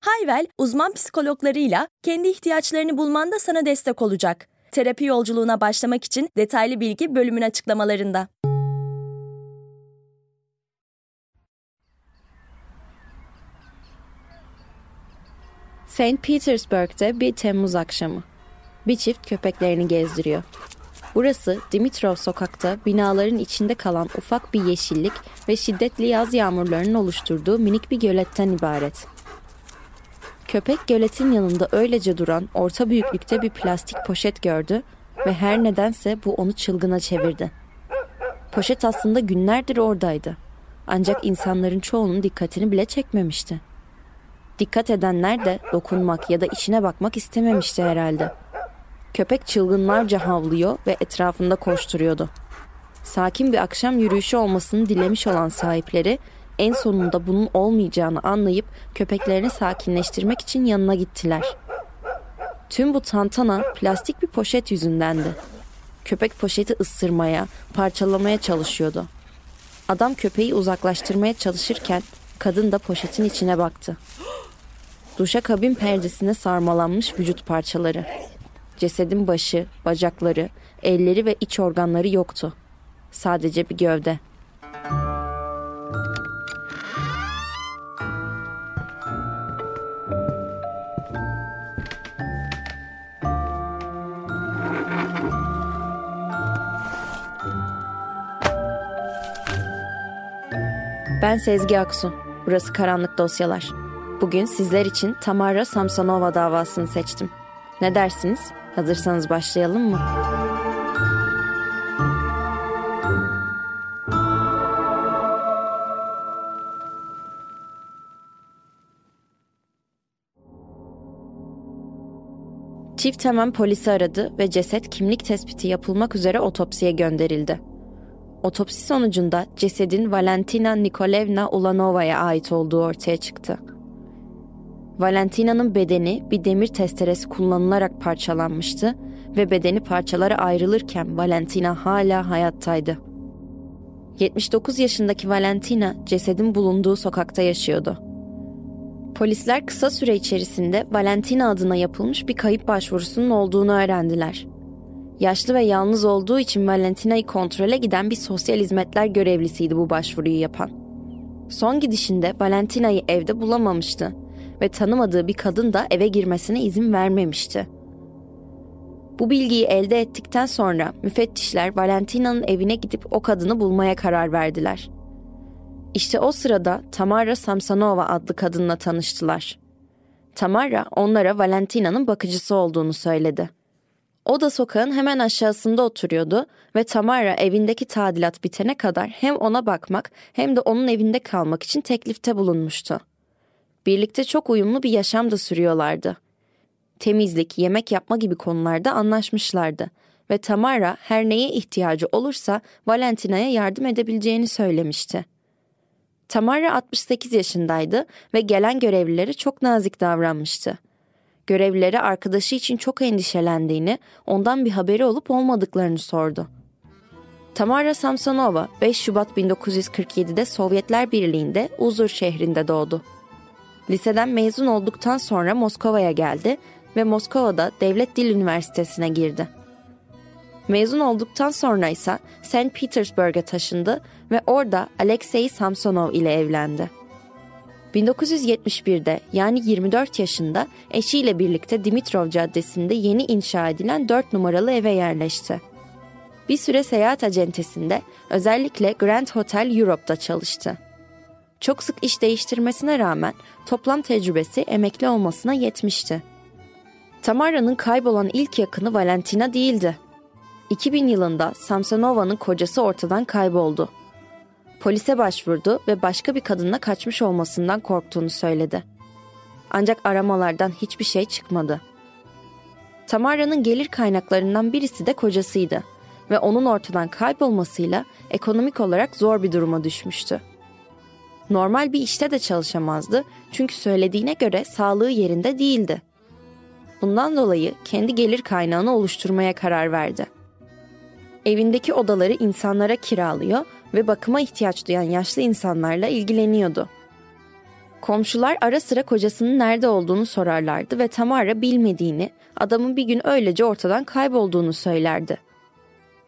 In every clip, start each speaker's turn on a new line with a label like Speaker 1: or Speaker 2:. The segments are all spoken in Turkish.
Speaker 1: Hayvel, uzman psikologlarıyla kendi ihtiyaçlarını bulmanda sana destek olacak. Terapi yolculuğuna başlamak için detaylı bilgi bölümün açıklamalarında.
Speaker 2: St. Petersburg'da bir Temmuz akşamı. Bir çift köpeklerini gezdiriyor. Burası Dimitrov sokakta binaların içinde kalan ufak bir yeşillik ve şiddetli yaz yağmurlarının oluşturduğu minik bir göletten ibaret. Köpek göletin yanında öylece duran orta büyüklükte bir plastik poşet gördü ve her nedense bu onu çılgına çevirdi. Poşet aslında günlerdir oradaydı. Ancak insanların çoğunun dikkatini bile çekmemişti. Dikkat edenler de dokunmak ya da içine bakmak istememişti herhalde. Köpek çılgınlarca havlıyor ve etrafında koşturuyordu. Sakin bir akşam yürüyüşü olmasını dilemiş olan sahipleri en sonunda bunun olmayacağını anlayıp köpeklerini sakinleştirmek için yanına gittiler. Tüm bu tantana plastik bir poşet yüzündendi. Köpek poşeti ısırmaya, parçalamaya çalışıyordu. Adam köpeği uzaklaştırmaya çalışırken kadın da poşetin içine baktı. Duşa kabin perdesine sarmalanmış vücut parçaları. Cesedin başı, bacakları, elleri ve iç organları yoktu. Sadece bir gövde. Ben Sezgi Aksu. Burası Karanlık Dosyalar. Bugün sizler için Tamara Samsonova davasını seçtim. Ne dersiniz? Hazırsanız başlayalım mı? Çift hemen polisi aradı ve ceset kimlik tespiti yapılmak üzere otopsiye gönderildi. Otopsi sonucunda cesedin Valentina Nikolevna Ulanova'ya ait olduğu ortaya çıktı. Valentina'nın bedeni bir demir testeresi kullanılarak parçalanmıştı ve bedeni parçalara ayrılırken Valentina hala hayattaydı. 79 yaşındaki Valentina cesedin bulunduğu sokakta yaşıyordu. Polisler kısa süre içerisinde Valentina adına yapılmış bir kayıp başvurusunun olduğunu öğrendiler. Yaşlı ve yalnız olduğu için Valentina'yı kontrole giden bir sosyal hizmetler görevlisiydi bu başvuruyu yapan. Son gidişinde Valentina'yı evde bulamamıştı ve tanımadığı bir kadın da eve girmesine izin vermemişti. Bu bilgiyi elde ettikten sonra müfettişler Valentina'nın evine gidip o kadını bulmaya karar verdiler. İşte o sırada Tamara Samsonova adlı kadınla tanıştılar. Tamara onlara Valentina'nın bakıcısı olduğunu söyledi. O da sokağın hemen aşağısında oturuyordu ve Tamara evindeki tadilat bitene kadar hem ona bakmak hem de onun evinde kalmak için teklifte bulunmuştu. Birlikte çok uyumlu bir yaşam da sürüyorlardı. Temizlik, yemek yapma gibi konularda anlaşmışlardı ve Tamara her neye ihtiyacı olursa Valentina'ya yardım edebileceğini söylemişti. Tamara 68 yaşındaydı ve gelen görevlilere çok nazik davranmıştı. Görevlilere arkadaşı için çok endişelendiğini, ondan bir haberi olup olmadıklarını sordu. Tamara Samsonova 5 Şubat 1947'de Sovyetler Birliği'nde Uzur şehrinde doğdu. Liseden mezun olduktan sonra Moskova'ya geldi ve Moskova'da Devlet Dil Üniversitesi'ne girdi. Mezun olduktan sonra ise St. Petersburg'a taşındı ve orada Alexey Samsonov ile evlendi. 1971'de yani 24 yaşında eşiyle birlikte Dimitrov Caddesi'nde yeni inşa edilen 4 numaralı eve yerleşti. Bir süre seyahat acentesinde özellikle Grand Hotel Europe'da çalıştı. Çok sık iş değiştirmesine rağmen toplam tecrübesi emekli olmasına yetmişti. Tamara'nın kaybolan ilk yakını Valentina değildi. 2000 yılında Samsonova'nın kocası ortadan kayboldu. Polise başvurdu ve başka bir kadınla kaçmış olmasından korktuğunu söyledi. Ancak aramalardan hiçbir şey çıkmadı. Tamara'nın gelir kaynaklarından birisi de kocasıydı ve onun ortadan kaybolmasıyla ekonomik olarak zor bir duruma düşmüştü. Normal bir işte de çalışamazdı çünkü söylediğine göre sağlığı yerinde değildi. Bundan dolayı kendi gelir kaynağını oluşturmaya karar verdi. Evindeki odaları insanlara kiralıyor ve bakıma ihtiyaç duyan yaşlı insanlarla ilgileniyordu. Komşular ara sıra kocasının nerede olduğunu sorarlardı ve Tamara bilmediğini, adamın bir gün öylece ortadan kaybolduğunu söylerdi.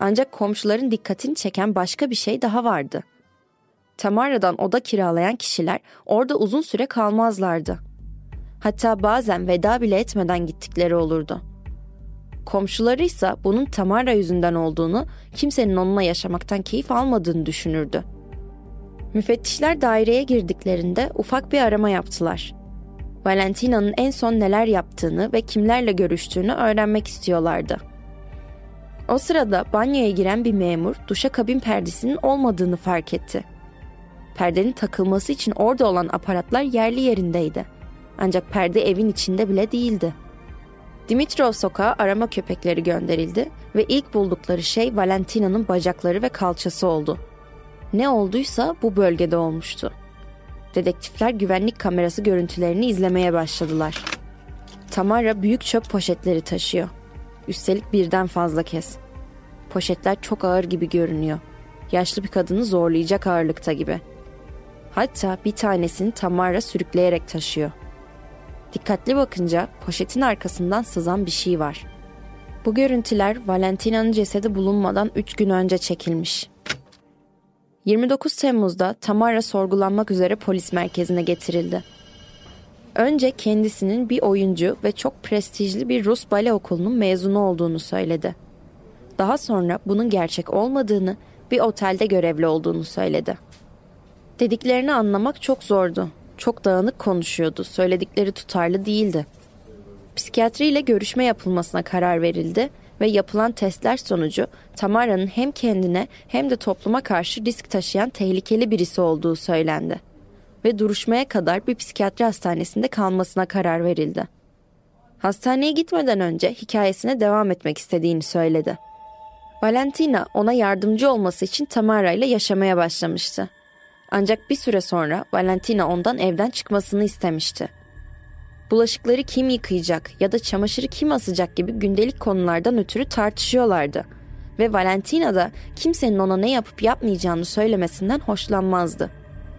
Speaker 2: Ancak komşuların dikkatini çeken başka bir şey daha vardı. Tamara'dan oda kiralayan kişiler orada uzun süre kalmazlardı. Hatta bazen veda bile etmeden gittikleri olurdu. Komşuları ise bunun Tamara yüzünden olduğunu, kimsenin onunla yaşamaktan keyif almadığını düşünürdü. Müfettişler daireye girdiklerinde ufak bir arama yaptılar. Valentina'nın en son neler yaptığını ve kimlerle görüştüğünü öğrenmek istiyorlardı. O sırada banyoya giren bir memur duşa kabin perdesinin olmadığını fark etti. Perdenin takılması için orada olan aparatlar yerli yerindeydi. Ancak perde evin içinde bile değildi. Dimitrov sokağa arama köpekleri gönderildi ve ilk buldukları şey Valentina'nın bacakları ve kalçası oldu. Ne olduysa bu bölgede olmuştu. Dedektifler güvenlik kamerası görüntülerini izlemeye başladılar. Tamara büyük çöp poşetleri taşıyor. Üstelik birden fazla kez. Poşetler çok ağır gibi görünüyor. Yaşlı bir kadını zorlayacak ağırlıkta gibi. Hatta bir tanesini Tamara sürükleyerek taşıyor. Dikkatli bakınca poşetin arkasından sızan bir şey var. Bu görüntüler Valentina'nın cesedi bulunmadan 3 gün önce çekilmiş. 29 Temmuz'da Tamara sorgulanmak üzere polis merkezine getirildi. Önce kendisinin bir oyuncu ve çok prestijli bir Rus bale okulunun mezunu olduğunu söyledi. Daha sonra bunun gerçek olmadığını, bir otelde görevli olduğunu söyledi. Dediklerini anlamak çok zordu. Çok dağınık konuşuyordu, söyledikleri tutarlı değildi. Psikiyatri ile görüşme yapılmasına karar verildi ve yapılan testler sonucu Tamara'nın hem kendine hem de topluma karşı risk taşıyan tehlikeli birisi olduğu söylendi. Ve duruşmaya kadar bir psikiyatri hastanesinde kalmasına karar verildi. Hastaneye gitmeden önce hikayesine devam etmek istediğini söyledi. Valentina ona yardımcı olması için Tamara ile yaşamaya başlamıştı. Ancak bir süre sonra Valentina ondan evden çıkmasını istemişti. Bulaşıkları kim yıkayacak ya da çamaşırı kim asacak gibi gündelik konulardan ötürü tartışıyorlardı. Ve Valentina da kimsenin ona ne yapıp yapmayacağını söylemesinden hoşlanmazdı.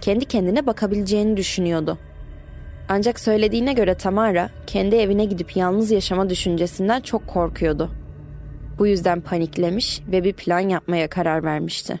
Speaker 2: Kendi kendine bakabileceğini düşünüyordu. Ancak söylediğine göre Tamara kendi evine gidip yalnız yaşama düşüncesinden çok korkuyordu. Bu yüzden paniklemiş ve bir plan yapmaya karar vermişti.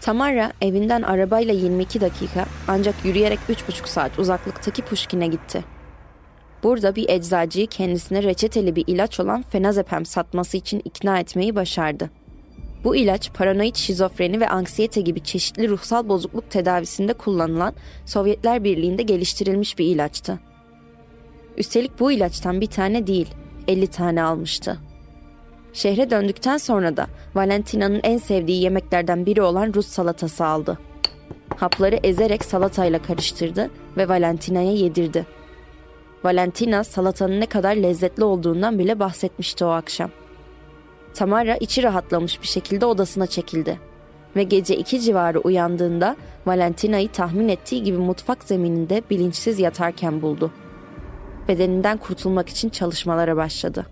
Speaker 2: Tamara evinden arabayla 22 dakika ancak yürüyerek 3,5 saat uzaklıktaki Pushkin'e gitti. Burada bir eczacıyı kendisine reçeteli bir ilaç olan fenazepam satması için ikna etmeyi başardı. Bu ilaç paranoid şizofreni ve anksiyete gibi çeşitli ruhsal bozukluk tedavisinde kullanılan Sovyetler Birliği'nde geliştirilmiş bir ilaçtı. Üstelik bu ilaçtan bir tane değil, 50 tane almıştı. Şehre döndükten sonra da Valentina'nın en sevdiği yemeklerden biri olan Rus salatası aldı. Hapları ezerek salatayla karıştırdı ve Valentina'ya yedirdi. Valentina salatanın ne kadar lezzetli olduğundan bile bahsetmişti o akşam. Tamara içi rahatlamış bir şekilde odasına çekildi ve gece iki civarı uyandığında Valentina'yı tahmin ettiği gibi mutfak zemininde bilinçsiz yatarken buldu. bedeninden kurtulmak için çalışmalara başladı.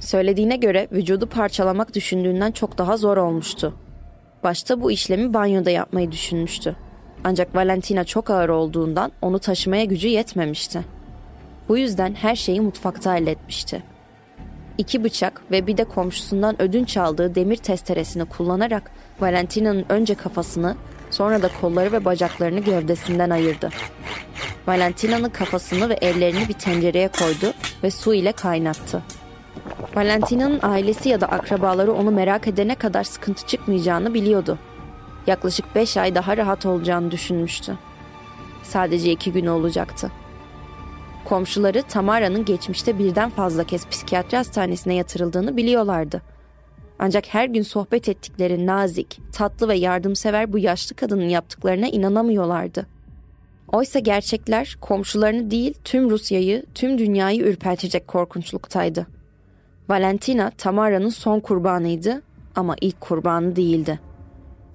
Speaker 2: Söylediğine göre vücudu parçalamak düşündüğünden çok daha zor olmuştu. Başta bu işlemi banyoda yapmayı düşünmüştü. Ancak Valentina çok ağır olduğundan onu taşımaya gücü yetmemişti. Bu yüzden her şeyi mutfakta halletmişti. İki bıçak ve bir de komşusundan ödünç aldığı demir testeresini kullanarak Valentina'nın önce kafasını sonra da kolları ve bacaklarını gövdesinden ayırdı. Valentina'nın kafasını ve ellerini bir tencereye koydu ve su ile kaynattı. Valentina'nın ailesi ya da akrabaları onu merak edene kadar sıkıntı çıkmayacağını biliyordu. Yaklaşık beş ay daha rahat olacağını düşünmüştü. Sadece iki gün olacaktı. Komşuları Tamara'nın geçmişte birden fazla kez psikiyatri hastanesine yatırıldığını biliyorlardı. Ancak her gün sohbet ettikleri nazik, tatlı ve yardımsever bu yaşlı kadının yaptıklarına inanamıyorlardı. Oysa gerçekler komşularını değil tüm Rusya'yı, tüm dünyayı ürpertecek korkunçluktaydı. Valentina Tamara'nın son kurbanıydı ama ilk kurbanı değildi.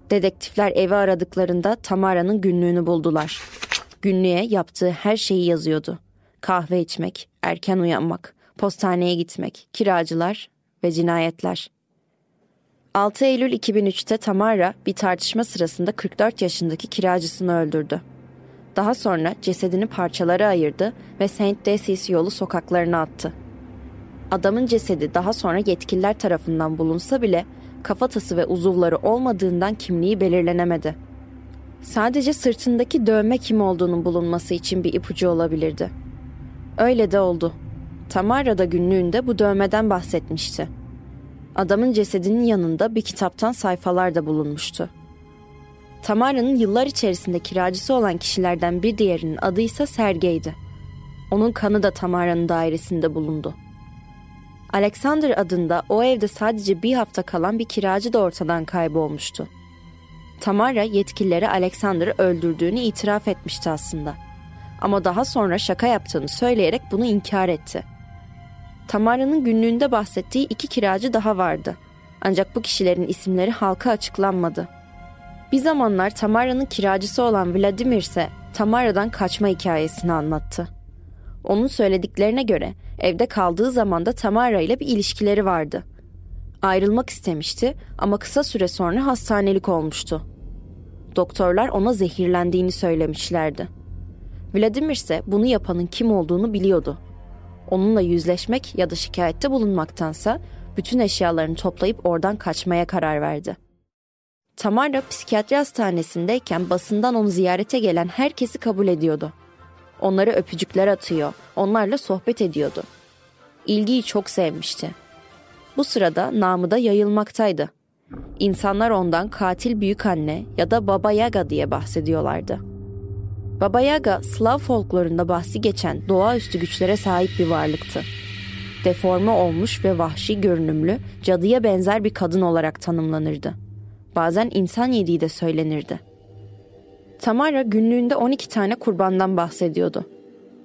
Speaker 2: Dedektifler evi aradıklarında Tamara'nın günlüğünü buldular. Günlüğe yaptığı her şeyi yazıyordu. Kahve içmek, erken uyanmak, postaneye gitmek, kiracılar ve cinayetler. 6 Eylül 2003'te Tamara bir tartışma sırasında 44 yaşındaki kiracısını öldürdü. Daha sonra cesedini parçalara ayırdı ve Saint Decis yolu sokaklarına attı. Adamın cesedi daha sonra yetkililer tarafından bulunsa bile kafatası ve uzuvları olmadığından kimliği belirlenemedi. Sadece sırtındaki dövme kim olduğunun bulunması için bir ipucu olabilirdi. Öyle de oldu. Tamara da günlüğünde bu dövmeden bahsetmişti. Adamın cesedinin yanında bir kitaptan sayfalar da bulunmuştu. Tamara'nın yıllar içerisinde kiracısı olan kişilerden bir diğerinin adı ise Sergey'di. Onun kanı da Tamara'nın dairesinde bulundu. Alexander adında o evde sadece bir hafta kalan bir kiracı da ortadan kaybolmuştu. Tamara yetkililere Alexander'ı öldürdüğünü itiraf etmişti aslında. Ama daha sonra şaka yaptığını söyleyerek bunu inkar etti. Tamara'nın günlüğünde bahsettiği iki kiracı daha vardı. Ancak bu kişilerin isimleri halka açıklanmadı. Bir zamanlar Tamara'nın kiracısı olan Vladimir ise Tamara'dan kaçma hikayesini anlattı. Onun söylediklerine göre evde kaldığı zaman da Tamara ile bir ilişkileri vardı. Ayrılmak istemişti ama kısa süre sonra hastanelik olmuştu. Doktorlar ona zehirlendiğini söylemişlerdi. Vladimir ise bunu yapanın kim olduğunu biliyordu. Onunla yüzleşmek ya da şikayette bulunmaktansa bütün eşyalarını toplayıp oradan kaçmaya karar verdi. Tamara psikiyatri hastanesindeyken basından onu ziyarete gelen herkesi kabul ediyordu. Onlara öpücükler atıyor, onlarla sohbet ediyordu. İlgiyi çok sevmişti. Bu sırada namı da yayılmaktaydı. İnsanlar ondan katil büyük anne ya da Baba Yaga diye bahsediyorlardı. Baba Yaga, Slav folklorunda bahsi geçen doğaüstü güçlere sahip bir varlıktı. Deforme olmuş ve vahşi görünümlü, cadıya benzer bir kadın olarak tanımlanırdı. Bazen insan yediği de söylenirdi. Tamara günlüğünde 12 tane kurbandan bahsediyordu.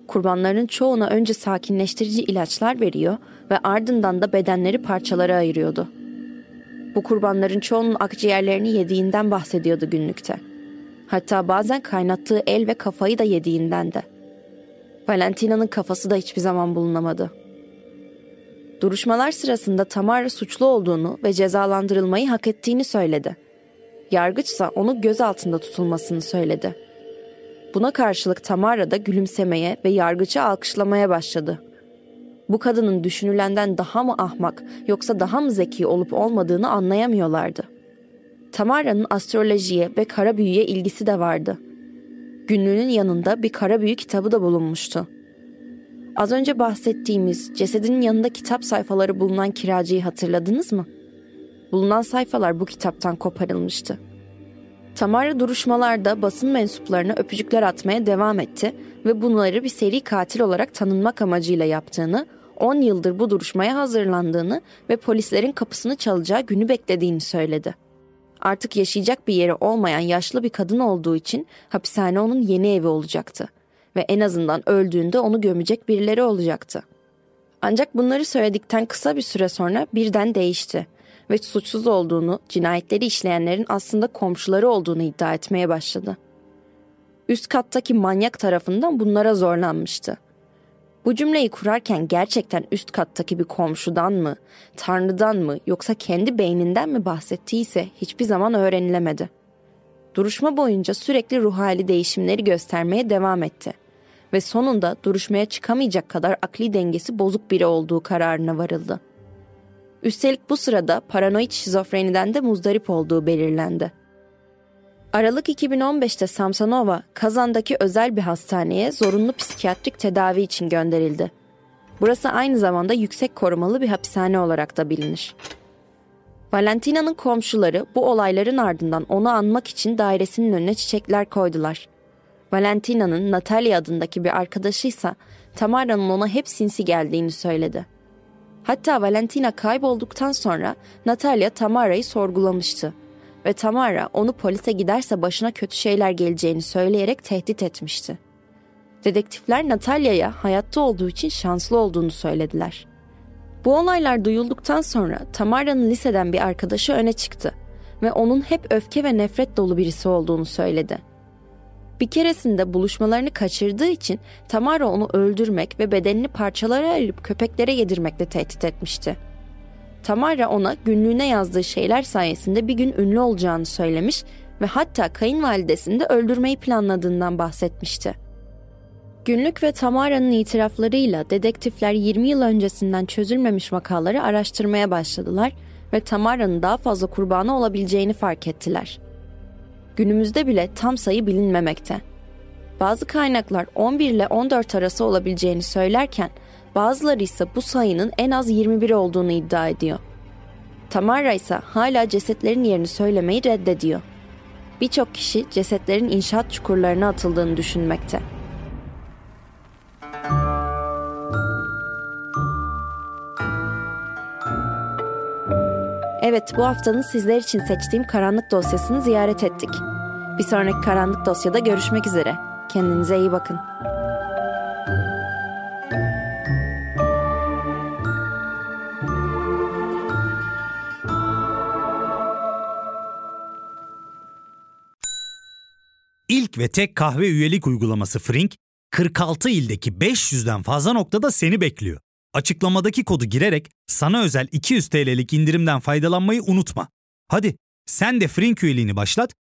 Speaker 2: Kurbanların çoğuna önce sakinleştirici ilaçlar veriyor ve ardından da bedenleri parçalara ayırıyordu. Bu kurbanların çoğunun akciğerlerini yediğinden bahsediyordu günlükte. Hatta bazen kaynattığı el ve kafayı da yediğinden de. Valentina'nın kafası da hiçbir zaman bulunamadı. Duruşmalar sırasında Tamara suçlu olduğunu ve cezalandırılmayı hak ettiğini söyledi. Yargıçsa onu gözaltında tutulmasını söyledi. Buna karşılık Tamara da gülümsemeye ve yargıcı alkışlamaya başladı. Bu kadının düşünülenden daha mı ahmak yoksa daha mı zeki olup olmadığını anlayamıyorlardı. Tamara'nın astrolojiye ve kara büyüye ilgisi de vardı. Günlüğünün yanında bir kara büyü kitabı da bulunmuştu. Az önce bahsettiğimiz cesedinin yanında kitap sayfaları bulunan kiracıyı hatırladınız mı? Bulunan sayfalar bu kitaptan koparılmıştı. Tamara duruşmalarda basın mensuplarına öpücükler atmaya devam etti ve bunları bir seri katil olarak tanınmak amacıyla yaptığını, 10 yıldır bu duruşmaya hazırlandığını ve polislerin kapısını çalacağı günü beklediğini söyledi. Artık yaşayacak bir yeri olmayan yaşlı bir kadın olduğu için hapishane onun yeni evi olacaktı ve en azından öldüğünde onu gömecek birileri olacaktı. Ancak bunları söyledikten kısa bir süre sonra birden değişti ve suçsuz olduğunu, cinayetleri işleyenlerin aslında komşuları olduğunu iddia etmeye başladı. Üst kattaki manyak tarafından bunlara zorlanmıştı. Bu cümleyi kurarken gerçekten üst kattaki bir komşudan mı, tanrıdan mı yoksa kendi beyninden mi bahsettiyse hiçbir zaman öğrenilemedi. Duruşma boyunca sürekli ruh hali değişimleri göstermeye devam etti ve sonunda duruşmaya çıkamayacak kadar akli dengesi bozuk biri olduğu kararına varıldı. Üstelik bu sırada paranoid şizofreniden de muzdarip olduğu belirlendi. Aralık 2015'te Samsonova, Kazan'daki özel bir hastaneye zorunlu psikiyatrik tedavi için gönderildi. Burası aynı zamanda yüksek korumalı bir hapishane olarak da bilinir. Valentina'nın komşuları bu olayların ardından onu anmak için dairesinin önüne çiçekler koydular. Valentina'nın Natalia adındaki bir arkadaşıysa Tamara'nın ona hep sinsi geldiğini söyledi. Hatta Valentina kaybolduktan sonra Natalia Tamara'yı sorgulamıştı ve Tamara onu polise giderse başına kötü şeyler geleceğini söyleyerek tehdit etmişti. Dedektifler Natalia'ya hayatta olduğu için şanslı olduğunu söylediler. Bu olaylar duyulduktan sonra Tamara'nın liseden bir arkadaşı öne çıktı ve onun hep öfke ve nefret dolu birisi olduğunu söyledi. Bir keresinde buluşmalarını kaçırdığı için Tamara onu öldürmek ve bedenini parçalara ayırıp köpeklere yedirmekle tehdit etmişti. Tamara ona günlüğüne yazdığı şeyler sayesinde bir gün ünlü olacağını söylemiş ve hatta kayınvalidesini de öldürmeyi planladığından bahsetmişti. Günlük ve Tamara'nın itiraflarıyla dedektifler 20 yıl öncesinden çözülmemiş vakaları araştırmaya başladılar ve Tamara'nın daha fazla kurbanı olabileceğini fark ettiler. Günümüzde bile tam sayı bilinmemekte. Bazı kaynaklar 11 ile 14 arası olabileceğini söylerken bazıları ise bu sayının en az 21 olduğunu iddia ediyor. Tamara ise hala cesetlerin yerini söylemeyi reddediyor. Birçok kişi cesetlerin inşaat çukurlarına atıldığını düşünmekte. Evet, bu haftanın sizler için seçtiğim karanlık dosyasını ziyaret ettik. Bir sonraki karanlık dosyada görüşmek üzere. Kendinize iyi bakın.
Speaker 3: İlk ve tek kahve üyelik uygulaması Frink, 46 ildeki 500'den fazla noktada seni bekliyor. Açıklamadaki kodu girerek sana özel 200 TL'lik indirimden faydalanmayı unutma. Hadi sen de Frink üyeliğini başlat,